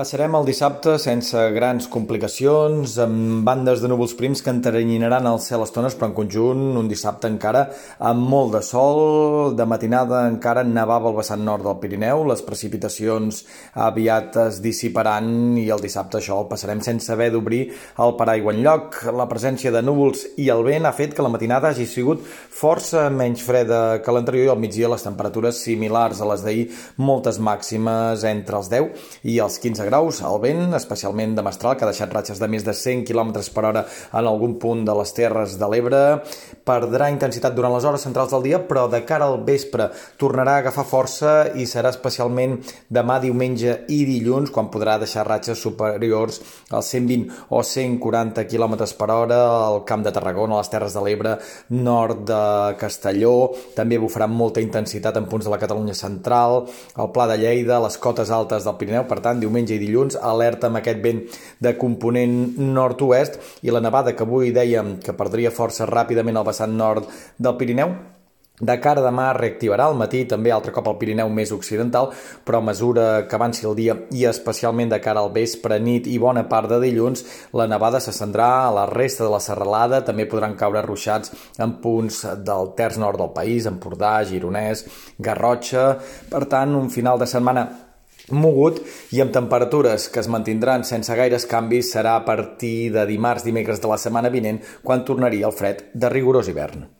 Passarem el dissabte sense grans complicacions, amb bandes de núvols prims que enteranyinaran el cel estones, però en conjunt un dissabte encara amb molt de sol, de matinada encara nevava al vessant nord del Pirineu, les precipitacions aviat es dissiparan i el dissabte això el passarem sense haver d'obrir el paraigua enlloc. La presència de núvols i el vent ha fet que la matinada hagi sigut força menys freda que l'anterior i al migdia les temperatures similars a les d'ahir, moltes màximes entre els 10 i els 15 graus, el vent, especialment de mestral, que ha deixat ratxes de més de 100 km per hora en algun punt de les Terres de l'Ebre, perdrà intensitat durant les hores centrals del dia, però de cara al vespre tornarà a agafar força i serà especialment demà, diumenge i dilluns, quan podrà deixar ratxes superiors als 120 o 140 km per hora al Camp de Tarragona, a les Terres de l'Ebre, nord de Castelló, també bufarà molta intensitat en punts de la Catalunya central, al Pla de Lleida, les cotes altes del Pirineu, per tant, diumenge i dilluns, alerta amb aquest vent de component nord-oest i la nevada que avui dèiem que perdria força ràpidament al vessant nord del Pirineu, de cara demà reactivarà al matí també altre cop al Pirineu més occidental, però a mesura que avanci el dia i especialment de cara al vespre, nit i bona part de dilluns, la nevada s'ascendrà a la resta de la serralada, també podran caure ruixats en punts del terç nord del país, Empordà, Gironès, Garrotxa, per tant, un final de setmana mogut i amb temperatures que es mantindran sense gaires canvis serà a partir de dimarts, dimecres de la setmana vinent quan tornaria el fred de rigorós hivern.